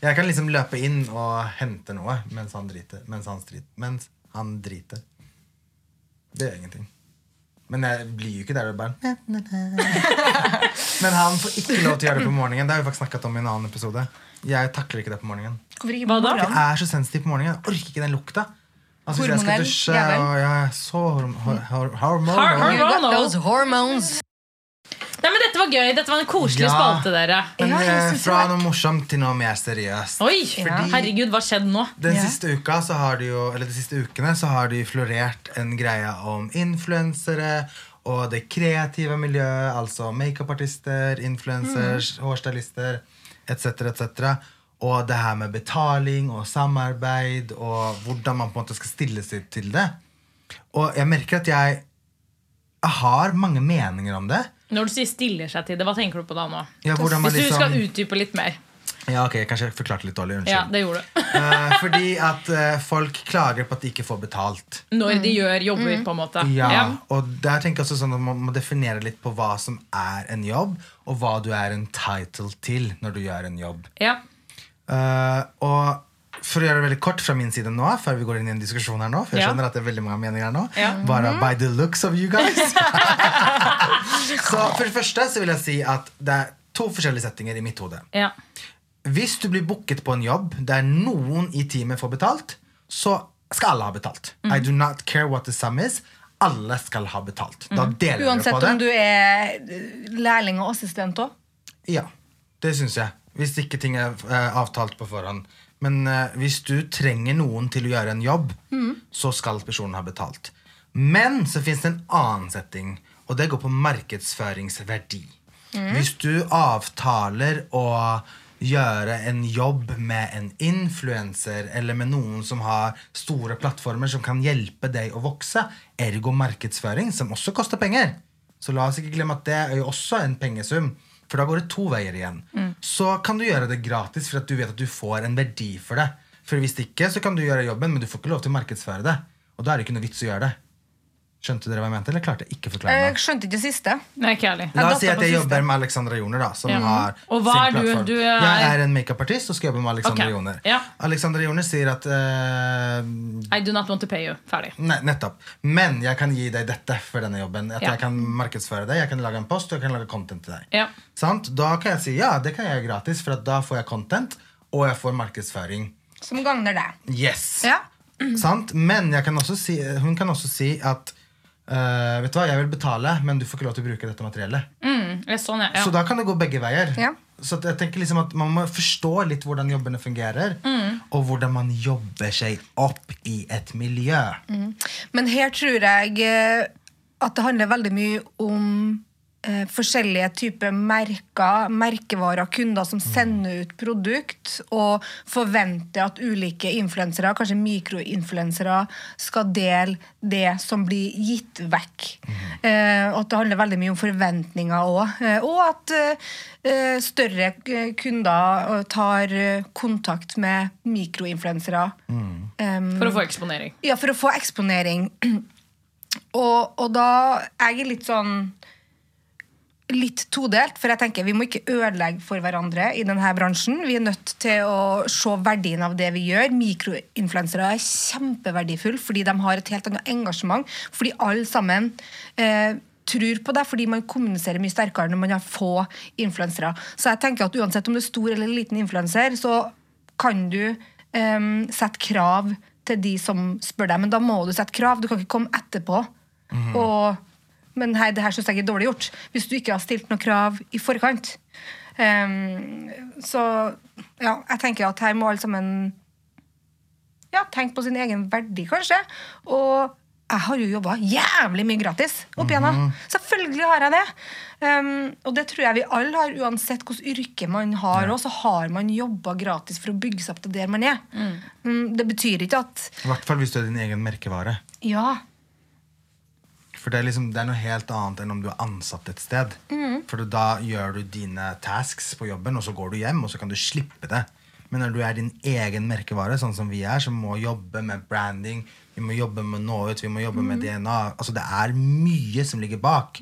Jeg kan liksom løpe inn og hente noe mens han driter. Mens han, strit, mens han driter. Det gjør ingenting. Men jeg blir jo ikke der og bare <laughs> Men han får ikke lov til å gjøre det på morgenen. Det har vi faktisk snakket om i en annen episode. Jeg takler ikke det på morgenen. Hva da? Jeg er så sensitiv på morgenen. Jeg orker ikke den lukta. Altså, hvis jeg skal dusje og jeg er så horm hor hor hormonal. Nei, men Dette var gøy. Dette var en koselig Ja. spalte, dere. Men Ja, jeg eh, fra noe morsomt til noe mer seriøst. Oi, Fordi- herregud, hva skjedde nå? Den Ja. siste uka så har det jo, eller de siste ukene så har det jo florert en greie om influensere og det kreative miljøet, altså makeupartister, influencers, hårstylister etc., etc. Og det her med betaling og samarbeid og hvordan man på en måte skal stille seg til det. Og jeg merker at jeg har mange meninger om det. Når du sier 'stiller seg til det', hva tenker du på da nå? Ja, hvordan man Hvis du liksom- skal utdype litt mer. Ja, ok, Kanskje jeg forklarte litt dårlig. Ja, det gjorde du. <laughs> Eh, fordi at eh, folk klager på at de ikke får betalt. Når de gjør jobber, på en måte. Ja, og der tenker jeg også sånn at Man må definere litt på hva som er en jobb, og hva du er entitled til når du gjør en jobb. Ja. Eh, og For å gjøre det veldig kort fra min side nå, før vi går inn i en diskusjon her nå, for jeg skjønner at det er veldig mange meninger her nå, Ja. bare by the looks of you guys. <laughs> så for det første så vil jeg si at det er to forskjellige settinger i mitt hode. ja. Hvis du blir booket på en jobb der noen i teamet får betalt, så skal alle ha betalt. I do not care what the sum is. Alle skal ha betalt. Da deler mm. Uansett på det. om du er lærling og assistent òg. Ja, det syns jeg. Hvis ikke ting er eh, avtalt på forhånd. Men uh, hvis du trenger noen til å gjøre en jobb, så skal personen ha betalt. Men så fins det en annen setting, og det går på markedsføringsverdi. Hvis du avtaler å gjøre en jobb med en influenser eller med noen som har store plattformer som kan hjelpe deg å vokse, ergo markedsføring, som også koster penger. Så la oss ikke glemme at det er jo også en pengesum. For da går det to veier igjen. Så kan du gjøre det gratis for at du vet at du får en verdi for det. For hvis ikke, så kan du gjøre jobben, men du får ikke lov til å markedsføre det. Og da er det ikke noe vits å gjøre det. Skjønte dere hva jeg mente, eller klarte jeg ikke å forklare Jeg meg? skjønte ikke det siste. Nei, ikke ærlig. La oss si at jeg jobber med Alexandra Joner, da, som Ja. har Og hva sin er du? Du er- Jeg er en makeupartist og skal jobbe med Alexandra okay. Joner. ja. Alexandra Joner sier at uh, I do not want to pay you. Ferdig. Nei, nettopp. Men jeg kan gi deg dette for denne jobben. At Ja. Jeg kan markedsføre deg, jeg kan lage en post og jeg kan lage content til deg. Ja. Sant? Da kan jeg si ja, det kan jeg gjøre gratis, for at da får jeg content, og jeg får markedsføring. Som gagner deg. Yes! Ja. Sant? Men jeg kan også si, hun kan også si at eh, Vet du hva, jeg vil betale, men du får ikke lov til å bruke dette materiellet. Mm, sånn, ja. Så da kan det gå begge veier. Ja. Så at jeg tenker liksom at Man må forstå litt hvordan jobbene fungerer, Mm. og hvordan man jobber seg opp i et miljø. Men her tror jeg eh, at det handler veldig mye om eh, forskjellige typer merker, merkevarer, kunder som sender ut produkt, og forventer at ulike influensere, kanskje mikroinfluensere, skal dele det som blir gitt vekk. Eh, og at det handler veldig mye om forventninger òg. Eh, og at eh, større kunder tar kontakt med mikroinfluensere. Mm. For å få eksponering. ja, for å få eksponering. <clears throat> Og, og da Jeg er litt sånn Litt todelt, for jeg tenker vi må ikke ødelegge for hverandre i denne bransjen. Vi er nødt til å se verdien av det vi gjør. Mikroinfluensere er kjempeverdifulle fordi de har et helt annet engasjement. Fordi alle sammen eh, tror på det, fordi man kommuniserer mye sterkere når man har få influensere. Så jeg tenker at uansett om du er stor eller liten influenser, så kan du eh, sette krav til de som spør deg. Men da må du sette krav. Du kan ikke komme etterpå. og, men hei, det her syns jeg er dårlig gjort. Hvis du ikke har stilt noen krav i forkant. Um, så ja, jeg tenker at her må alle sammen ja, tenke på sin egen verdi, kanskje. Og jeg har jo jobba jævlig mye gratis opp igjennom. Selvfølgelig har jeg det. Um, og det tror jeg vi alle har, uansett hvilket yrke man har. også så har man jobba gratis for å bygge seg opp til der man er. Mm, det betyr ikke at I hvert fall hvis du er din egen merkevare. Ja. For det er, liksom, det er noe helt annet enn om du er ansatt et sted. For da gjør du dine tasks på jobben, og så går du hjem, og så kan du slippe det. Men når du er din egen merkevare, sånn som vi er, som må jobbe med branding, vi må jobbe med nå ut, vi må jobbe med DNA Altså Det er mye som ligger bak.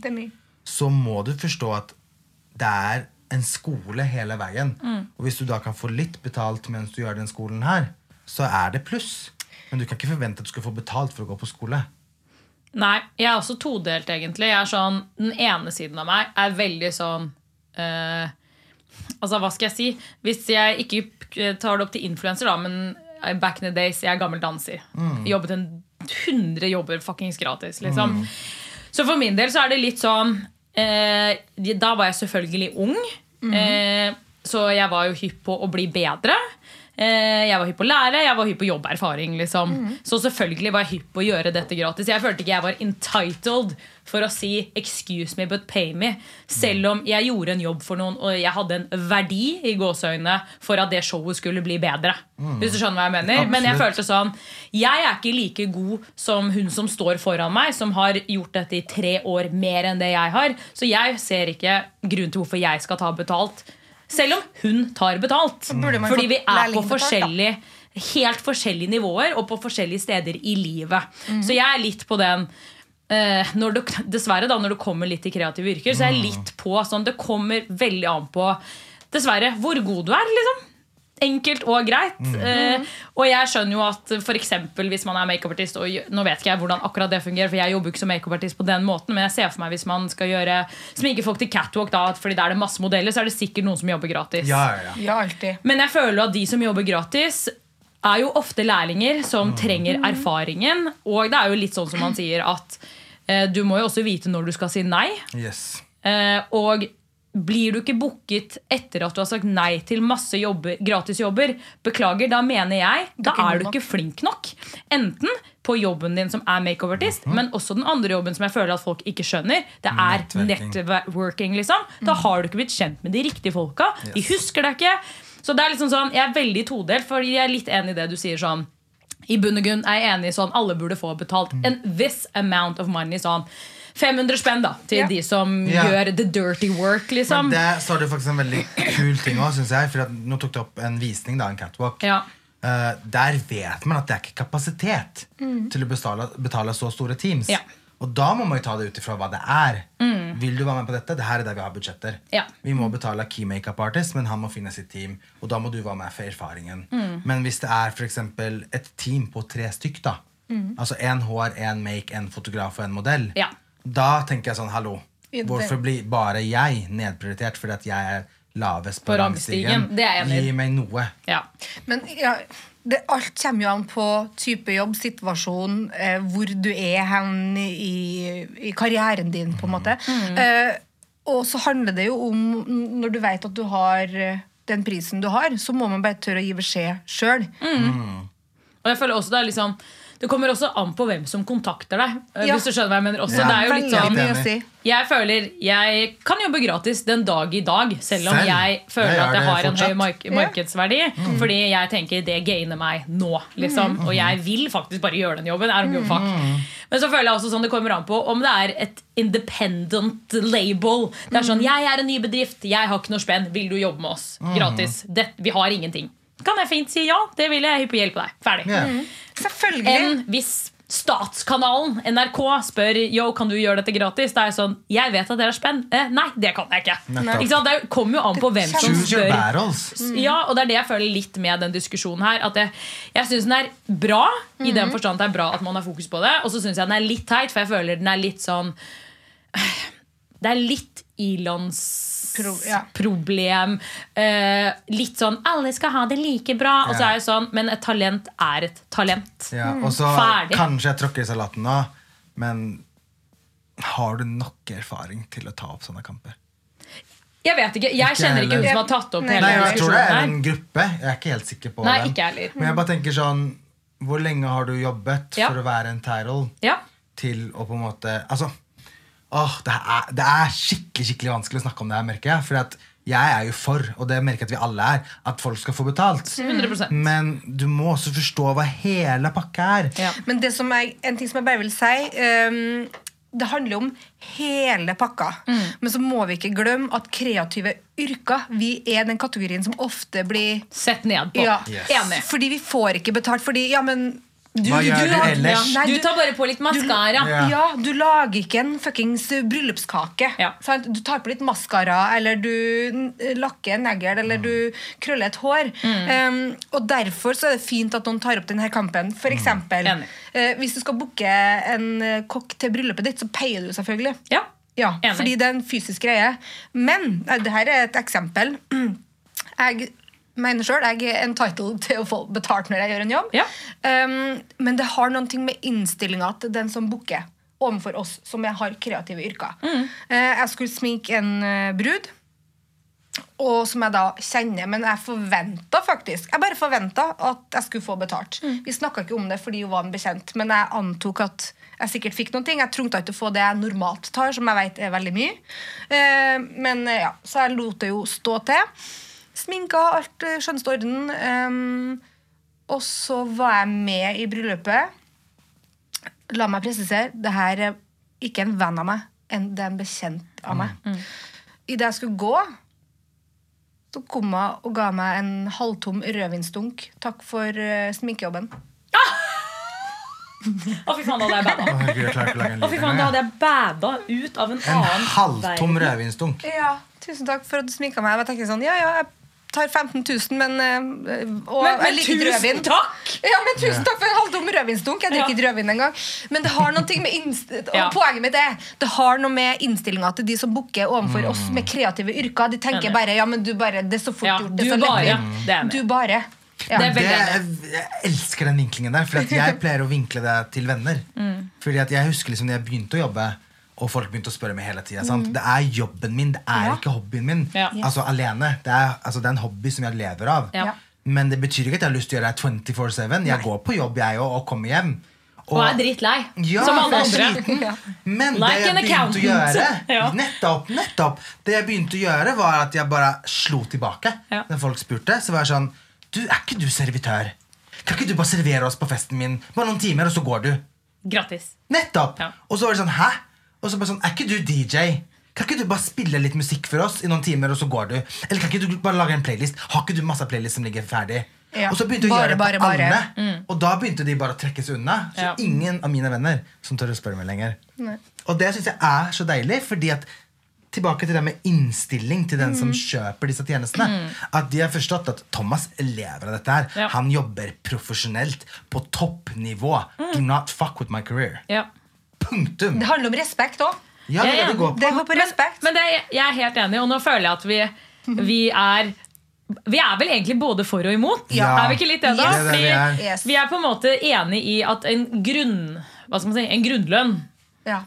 Så må du forstå at det er en skole hele veien. Og hvis du da kan få litt betalt mens du gjør den skolen her, så er det pluss. Men du kan ikke forvente at du skal få betalt for å gå på skole. Nei, jeg er også todelt, egentlig. Jeg er sånn, Den ene siden av meg er veldig sånn uh, Altså, hva skal jeg si? Hvis jeg ikke tar det opp til influenser, da, men back in the days, jeg er gammel danser. Jobbet en 100 jobber fuckings gratis, liksom. Så for min del så er det litt sånn uh, Da var jeg selvfølgelig ung. Eh, så jeg var jo hypp på å bli bedre. Eh, jeg var hypp på å lære, jeg var hypp på jobberfaring. Liksom. Så selvfølgelig var jeg hypp på å gjøre dette gratis. Jeg følte ikke jeg var entitled for å si 'excuse me, but pay me'. Selv om jeg gjorde en jobb for noen, og jeg hadde en verdi i gåseøynene for at det showet skulle bli bedre. Hvis du skjønner hva jeg mener Men jeg følte sånn Jeg er ikke like god som hun som står foran meg, som har gjort dette i tre år mer enn det jeg har. Så jeg ser ikke grunn til hvorfor jeg skal ta betalt. Selv om hun tar betalt. Fordi vi er på forskjellige helt forskjellige nivåer og på forskjellige steder i livet. Mm. Så jeg er litt på den uh, når du, Dessverre, da, når du kommer litt i kreative yrker, så jeg er jeg litt på sånn Det kommer veldig an på Dessverre hvor god du er, liksom. Enkelt og greit. Eh, og jeg skjønner jo at for eksempel, hvis man er makeupartist og Nå vet ikke jeg hvordan akkurat det fungerer, for jeg jobber jo ikke som makeupartist på den måten, men jeg ser for meg hvis man skal gjøre sminke folk til catwalk, da, fordi der er det masse modeller, så er det sikkert noen som jobber gratis. Ja, ja, ja. Alltid. Men jeg føler at de som jobber gratis, er jo ofte lærlinger som trenger erfaringen. Og det er jo litt sånn som man sier at eh, du må jo også vite når du skal si nei. Yes. Eh, og blir du ikke booket etter at du har sagt nei til masse jobber, gratisjobber, beklager, da mener jeg da er du ikke flink nok. Enten på jobben din som er makeupartist, men også den andre jobben som jeg føler at folk ikke skjønner. Det er networking, liksom. Da har du ikke blitt kjent med de riktige folka. De husker deg ikke. Så det er liksom sånn, Jeg er veldig todelt, fordi jeg er litt enig i det du sier sånn i bunn og grunn er jeg enig i sånn alle burde få betalt en this amount of money. sånn 500 spenn da til Ja. de som Ja. gjør the dirty work, Men liksom. det så er det faktisk en veldig kul ting òg, syns jeg. For at nå tok du opp en visning, da, en catwalk. Ja. Uh, der vet man at det er ikke kapasitet til å betale, betale så store teams. Ja. Og da må man jo ta det ut ifra hva det er. Vil du være med på dette? Det her er der vi har budsjetter. Ja. Vi må betale key makeup artist, men han må finne sitt team. Og da må du være med for erfaringen. Men hvis det er eksempel et team på tre stykk, da altså én hår, én make, én fotograf og en modell, Ja. Da tenker jeg sånn hallo. Hvorfor blir bare jeg nedprioritert fordi at jeg er lavest på, På rangstigen. Gi meg noe. ja. Men ja, det, alt kommer jo an på type jobb, situasjon, eh, hvor du er hen i, i karrieren din, på en måte. Eh, og så handler det jo om, når du vet at du har eh, den prisen du har, så må man bare tørre å gi beskjed sjøl. Og jeg føler også det er liksom Det kommer også an på hvem som kontakter deg. eh, Ja. Hvis du skjønner hva jeg mener også. Ja. Det er jo litt sånn si. Jeg føler jeg kan jobbe gratis den dag i dag, selv om Selv? jeg føler Jeg at jeg har har en høy fortsatt. mark markedsverdi. Fordi jeg tenker det gainer meg nå. Liksom. Og jeg vil faktisk bare gjøre den jobben. Fuck. Men så føler jeg også sånn det kommer an på om det er et independent label. Det er sånn, Jeg er en ny bedrift, jeg har ikke noe spenn. Vil du jobbe med oss gratis? Det, vi har ingenting. Kan jeg fint si ja? Det vil jeg. hyppig hypp på hjelp på deg. Ferdig Ja. Selvfølgelig. enn hvis Statskanalen, NRK, spør Yo, kan du gjøre dette gratis. Da er jeg sånn, jeg vet at dere er spenn. Eh, nei, det kan jeg ikke. Ikke sant? Det kommer jo an på hvem som spør. Ja, og det er det jeg føler litt med den diskusjonen her. At jeg, jeg syns den er bra, i Mhm. den forstand at det er bra at man har fokus på det. Og så syns jeg den er litt teit, for jeg føler den er litt sånn <sighs> Det er litt Pro- ja. problem. Eh, litt sånn 'alle skal ha det like bra'. Og så er det sånn, Men et talent er et talent. Ja, og så Ferdig. kanskje jeg tråkker i salaten nå, men har du nok erfaring til å ta opp sånne kamper? Jeg vet ikke, jeg Ikke kjenner ikke hun som har tatt opp Nei, hele Nei, jeg tror det er en gruppe. Jeg er ikke helt sikker på Nei, den. ikke heller. Men jeg bare tenker sånn Hvor lenge har du jobbet Ja. for å være en title Ja. til å på en måte Altså, åh, det, er, det er skikkelig skikkelig vanskelig å snakke om det her, merker jeg. For at jeg er jo for, og det merker jeg at vi alle er, at folk skal få betalt. 100% Men du må også forstå hva hele pakka er. Ja. Men det som er, en ting som jeg bare vil si um, Det handler om hele pakka. Mm. Men så må vi ikke glemme at kreative yrker Vi er den kategorien som ofte blir Sett ned på. ja, Yes. Enig. Fordi vi får ikke betalt. Fordi ja, men du, Hva gjør du ellers? Nei, Du tar bare på litt maskara. Ja. Ja, du lager ikke en fuckings bryllupskake. Ja. Sant? Du tar på litt maskara, eller du lakker en negl, eller du krøller et hår. Um, og derfor så er det fint at noen tar opp denne kampen. For eksempel, mm. uh, hvis du skal booke en eh, kokk til bryllupet ditt, så peier du selvfølgelig. Ja. Ja, Enig. fordi det er en fysisk greie. Men uh, det her er et eksempel. <clears throat> Jeg mener sjøl jeg er entitled til å få betalt når jeg gjør en jobb. Ja. Um, men det har noe med innstillinga til den som booker, overfor oss som har kreative yrker. Mm. Uh, jeg skulle sminke en eh, brud. Og som jeg da kjenner, men jeg forventa faktisk Jeg bare forventa at jeg skulle få betalt. Mm. Vi snakka ikke om det fordi hun var en bekjent, men jeg antok at jeg sikkert fikk noen ting. Jeg trengte ikke å få det jeg normalt tar, som jeg vet er veldig mye. Eh, men ja, Så jeg lot det jo stå til. Sminka, alt i skjønneste orden. Um, og så var jeg med i bryllupet. La meg presisere, det her er ikke en venn av meg, en, det er en bekjent av meg. Idet jeg skulle gå, så kom hun og ga meg en halvtom rødvinsdunk. Takk for uh, sminkejobben. Å, fy faen, da hadde jeg bæda. Å, herregud, jeg å en fy faen, da hadde jeg bada ut av en. En annen halvtom verden. rødvinsdunk. Ja, tusen takk for at du sminka meg. Jeg tenkte sånn, ja, ja, jeg tar 15 000, men eh, og Men, jeg men tusen rødvin. takk! Ja, men Tusen takk for en halvdom rødvinsdunk. Jeg drikker Ja. ikke rødvin engang. Men det har noe med <laughs> Ja. poenget mitt er Det har noe med innstillinga til de som booker overfor oss med kreative yrker. De tenker bare ja, men du bare, det er så fort Ja, gjort. Det er så bare. Ja, Det er. Du bare. Ja. Det er jeg elsker den vinklingen der, for jeg <laughs> pleier å vinkle det til venner. Fordi at jeg husker liksom når jeg begynte å jobbe, og folk begynte å spørre meg hele tida. Det er jobben min, det er Ja. ikke hobbyen min. Ja. Altså alene. Det er, altså, det er en hobby som jeg lever av. Ja. Men det betyr ikke at jeg har lyst til å gjøre det 24-7. Jeg går på jobb, jeg òg, og kommer hjem. Og er drittlei. Ja, som alle andre. Men Like det jeg begynte å gjøre <laughs> Nettopp, nettopp Det jeg begynte å gjøre, var at jeg bare slo tilbake. Ja. Når folk spurte, så var jeg sånn Du, er ikke du servitør? Kan ikke du bare servere oss på festen min bare noen timer, og så går du? Grattis. Nettopp! Ja. Og så var det sånn Hæ? Og så bare sånn Er ikke du DJ? Kan ikke du bare spille litt musikk for oss i noen timer, og så går du? Eller kan ikke du bare lage en playlist? Har ikke du masse playlist som ligger ferdig? Ja. Og så begynte jeg å gjøre det på bare, alle. Og da begynte de bare å trekkes unna. Så Ja. ingen av mine venner som tør å spørre meg lenger. Og det syns jeg er så deilig, fordi at Tilbake til det med innstilling til den som Mm. kjøper disse tjenestene. At de har forstått at Thomas lever av dette her. Ja. Han jobber profesjonelt på toppnivå. Do not fuck with my career. Ja. Punktum. Det handler om respekt òg. Ja, det Ja, ja. det det går på. Det går på respekt. Men det, er- jeg er helt enig, og nå føler jeg at vi, vi er vi er vel egentlig både for og imot? Ja. Er vi ikke litt det, da? Yes. Er vi Fordi er. Yes. vi er på en måte enig i at en grunn Hva skal man si, en grunnlønn Ja.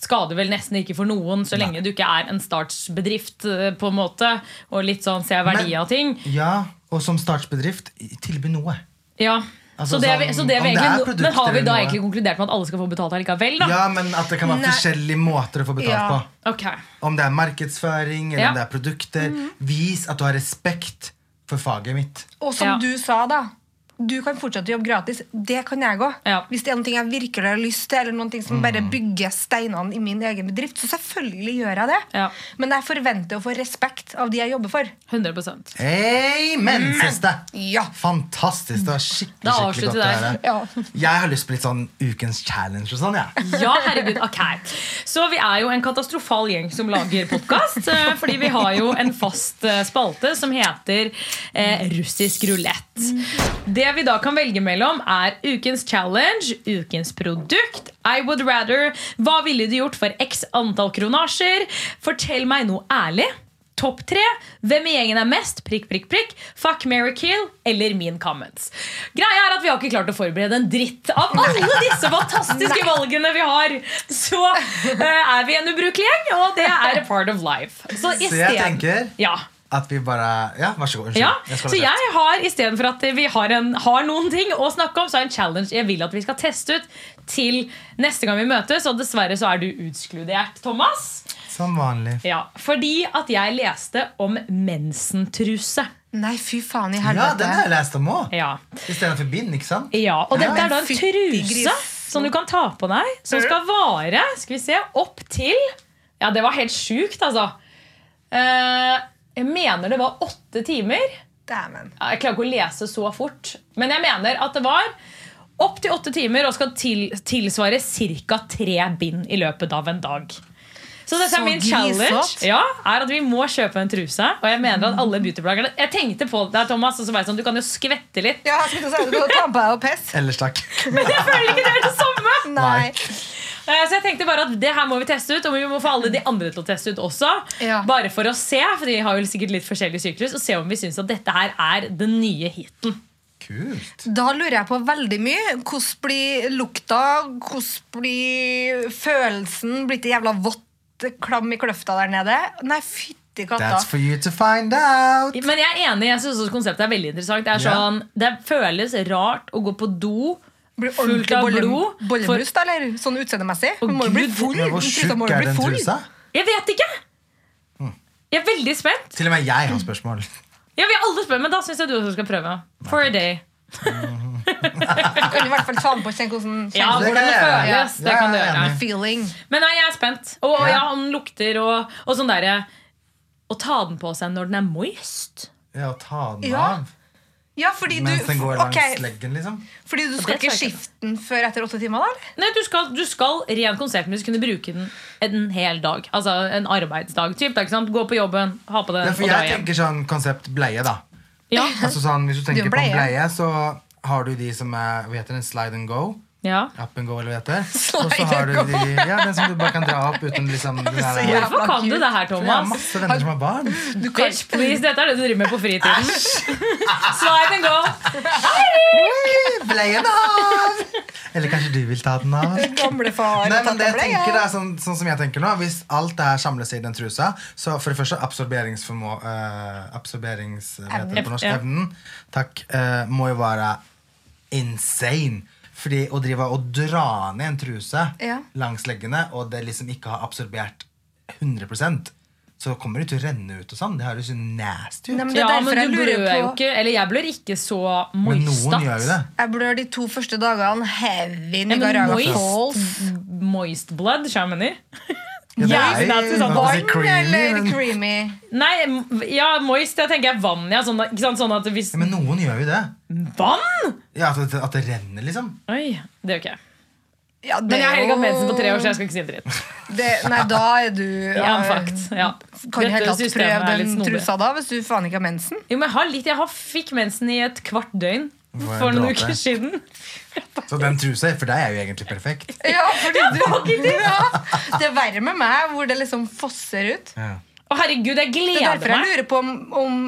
skader vel nesten ikke for noen så lenge du ikke er en startsbedrift, eh, på en måte, og litt sånn ser verdi av ting. Ja, og som startsbedrift, tilby noe. Ja, Altså, så det, vi, så det vi er egentlig, men har vi da noe. egentlig konkludert med at alle skal få betalt allikevel? da? Ja, men at det kan være Nei. forskjellige måter å få betalt Ja. på. Okay. Om det er markedsføring eller Ja. om det er produkter. Vis at du har respekt for faget mitt. Og som Ja. du sa, da. Du kan fortsette å jobbe gratis. Det kan jeg òg. Ja. Hvis det er noe jeg virkelig har lyst til, eller noe som bare bygger steinene i min egen bedrift, så selvfølgelig gjør jeg det. Ja. Men jeg forventer å få respekt av de jeg jobber for. 100% Amen, siste! Ja. Fantastisk. Det var skikkelig, Da skikkelig godt å høre. Ja. <laughs> Jeg har lyst på litt sånn ukens challenge og sånn, jeg. <laughs> Ja, herregud, ok Så vi er jo en katastrofal gjeng som lager podkast. Fordi vi har jo en fast eh, spalte som heter eh, russisk rulett. Det vi da kan velge mellom, er ukens challenge, ukens produkt, I would rather, hva ville du gjort for x antall kronasjer, fortell meg noe ærlig. Topp tre. Hvem i gjengen er mest? Prikk, prikk, prikk. Fuck, marry, kill eller Mean Comments. Greia er at Vi har ikke klart å forberede en dritt av alle disse fantastiske valgene vi har. Så uh, er vi en ubrukelig gjeng, og det er a part of life. Så, i Så jeg tenker ja. At vi bare Ja, vær så god. Unnskyld. Ja, Jeg så jeg har istedenfor at vi har, en, har noen ting å snakke om, så er det en challenge jeg vil at vi skal teste ut til neste gang vi møtes. Og dessverre så er du utskludert, Thomas. Som vanlig. Ja, Fordi at jeg leste om mensentruse. Nei, fy faen i Ja, den har jeg lest om òg. Ja. Istedenfor bind, ikke sant? Ja, og dette er da en truse som du kan ta på deg, som skal vare skal vi se, opp til Ja, det var helt sjukt, altså. Eh, jeg mener det var åtte timer. Dæven. Jeg klarer ikke å lese så fort, men jeg mener at det var opp til åtte timer og skal til, tilsvare ca. tre bind i løpet av en dag. Så dette Så er min challenge. Ja, er at Vi må kjøpe en truse. Og jeg mener at alle beautybloggerne Jeg tenkte på det, Thomas, og så var jeg sånn, du kan jo skvette litt. Ja, jeg skulle si. Du kan ta på deg og pess. Ellers takk. Men jeg føler ikke det er det samme! Nei. Eh, Så jeg tenkte bare at det her må vi teste ut, og vi må få alle de andre til å teste ut også. Ja. Bare for å se, for de har jo sikkert litt forskjellig syklus, og se om vi syns at dette her er den nye hiten. Kult. Da lurer jeg på veldig mye. Hvordan blir lukta? Hvordan blir følelsen? Blitt det jævla vått klam i kløfta der nede? Nei, fytti katta. That's for you to find out. Men jeg er enig, jeg synes også konseptet er veldig interessant. Det, er sånn, yeah. det føles rart å gå på do Blir fullt av bolle, blod. bollemus, da, eller? Sånn utseendemessig? Hun må jo bli full. Hvor tjukk er den trusa? Jeg vet ikke! Jeg er veldig spent. Til og med jeg har spørsmål. <laughs> Ja, vi har alle spør, Men da syns jeg du også skal prøve. For a day. Du kan i hvert fall ta den på og kjenne hvordan Ja, Det hvordan kan det føles. Det kan du gjøre. feeling. Men nei, jeg er spent. Og Ja. ja, den lukter og, og sånn derre Å ta den på seg når den er moist. Ja, ta den av Ja, fordi du, mens den går langs okay. leggen, liksom. fordi du skal ikke skifte den før etter åtte timer, da? Nei, du skal, du skal rent konseptmessig kunne bruke den en hel dag. Altså en arbeidsdag. Typ, ikke sant? Gå på jobben, ha på det Ja, for og dra jeg tenker sånn konsept bleie, da. Ja, Altså sånn, Hvis du tenker du tenker på en bleie. bleie, så har du de som er heter en Slide and go? Ja. Appen går eller hva det heter. <laughs> Og så har du de Ja, den som du bare kan dra opp uten liksom <laughs> Jeg Hvorfor kan cute. du det her, Thomas? har Thomas? masse venner som har barn. Du kan Bitch, please, Dette er det du driver med på fritiden. <laughs> Slide and go. Bleien av! Eller kanskje du vil ta den av? Gamlefar Nei, men det jeg tenker ja. sånn, sånn som jeg tenker nå Hvis alt det her samles i den trusa Så for det første absorberingsformå uh, Absorberings... Hva heter det på norsk? Evnen Takk Uh, Må jo være insane Fordi å drive og dra ned en truse Ja. Langs leggene Og det liksom ikke har absorbert 100% Så kommer det til å renne ut og sånn Det høres jo nasty ut Nei, men det er Ja, men jeg du blør jo ikke Eller jeg blør ikke så Men moistat. noen gjør jo det Jeg blør de to første dagene heavy Ja, men moist. Moist blood, skjønner du? <laughs> Ja, det er jo- sånn Vann eller creamy? Nei, ja, moist, jeg tenker jeg vann, ja. Sånn, ikke sant? sånn at hvis ja, Men noen gjør jo det Vann?! Ja, at det, at det renner liksom Oi, det gjør ikke jeg. Ja, det Men jeg har heller ikke hatt mensen på tre år, så jeg skal ikke si en dritt. det, Nei, da er du <laughs> Ja, fakt, ja. Kan du Dette helt tatt systemet prøve er litt den snodig. trusa da, hvis du faen ikke har mensen? Jo, men jeg har litt, jeg har fikk mensen i et kvart døgn for noen uker siden. Så den trusa for deg er jo egentlig perfekt Ja, fordi du ja. Det er verre med meg, hvor det liksom fosser ut. ja. Å, herregud, jeg Det er gleder derfor jeg meg. lurer på om, om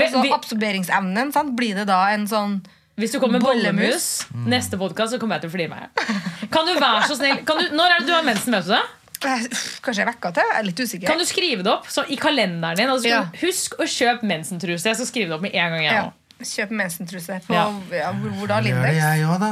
altså, vi- absorberingsevnen. Sant? Blir det da en sånn Hvis du kommer med Bollemus. mm. neste podkast, så kommer jeg til å flire meg. Kan du være så snill kan du, Når er det du har mensen? vet du det? eh, Kanskje jeg vekka til? Jeg er litt usikker. Kan du skrive det opp så i kalenderen din? Altså, Ja. husk å kjøpe mensentruse. Jeg skal skrive det opp med en gang. Jeg, Ja. nå. Kjøp mensentruse på Ja. ja. hvor, hvor da? Det gjør det jeg òg, da.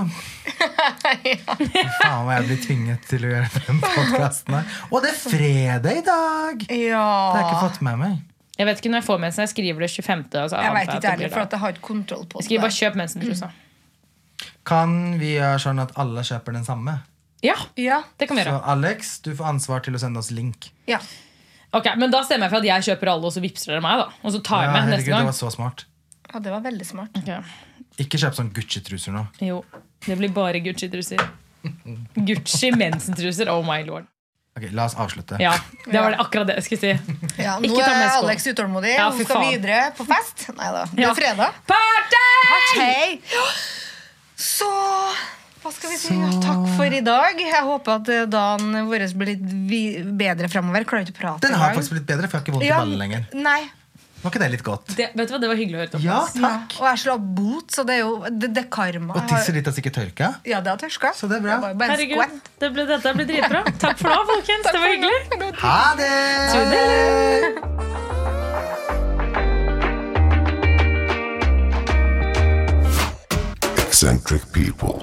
<laughs> ja. Faen hva jeg blir tvinget til å gjøre den podkasten her. Og det er fredag i dag! Det har jeg ikke fått med meg. Jeg vet ikke når jeg får mensen. Jeg skriver det 25. Altså, Jeg vet ikke heller, for at jeg har ikke kontroll på det. skriver bare 'kjøp mensentrusa'. Kan vi gjøre sånn at alle kjøper den samme? Ja, Ja. det kan vi gjøre. Så. Alex, du får ansvar til å sende oss link. ja. Ok, Men da stemmer jeg for at jeg kjøper alle, og så vippser dere meg. da Og så tar jeg Ja, med herregud, neste det var så smart. Ja, det var veldig smart. Okay. Ikke kjøp sånn Gucci-truser nå. Jo, det blir bare Gucci-truser. Gucci mensentruser. Oh my lord. Ok, La oss avslutte. Ja, det var det akkurat det jeg skulle si. Ja, nå Ikke ta med er sko. Alex utålmodig. Ja, Hun skal faen. videre på fest. Nei da, det Ja. er fredag. Party! Hei! Så hva skal vi si? Takk for i dag. Jeg håper at eh, dagen vår blir litt vi bedre fremover. Klarer ikke å prate Den har engang. faktisk blitt bedre, for jeg har ikke vondt i Ja, ballen lenger. Nei. Var ikke det litt godt? Det, vet du hva, det var hyggelig å høre. Thomas. Ja, Ja. takk. Og jeg slår bot, så det er jo det, det karma. Og tisset ditt har sikkert tørka. Ja, det har tørka. Så det er bra. Det bare Herregud, det ble, dette ble dritbra. Takk for nå, folkens. Det var hyggelig. Ha det! Eccentric people.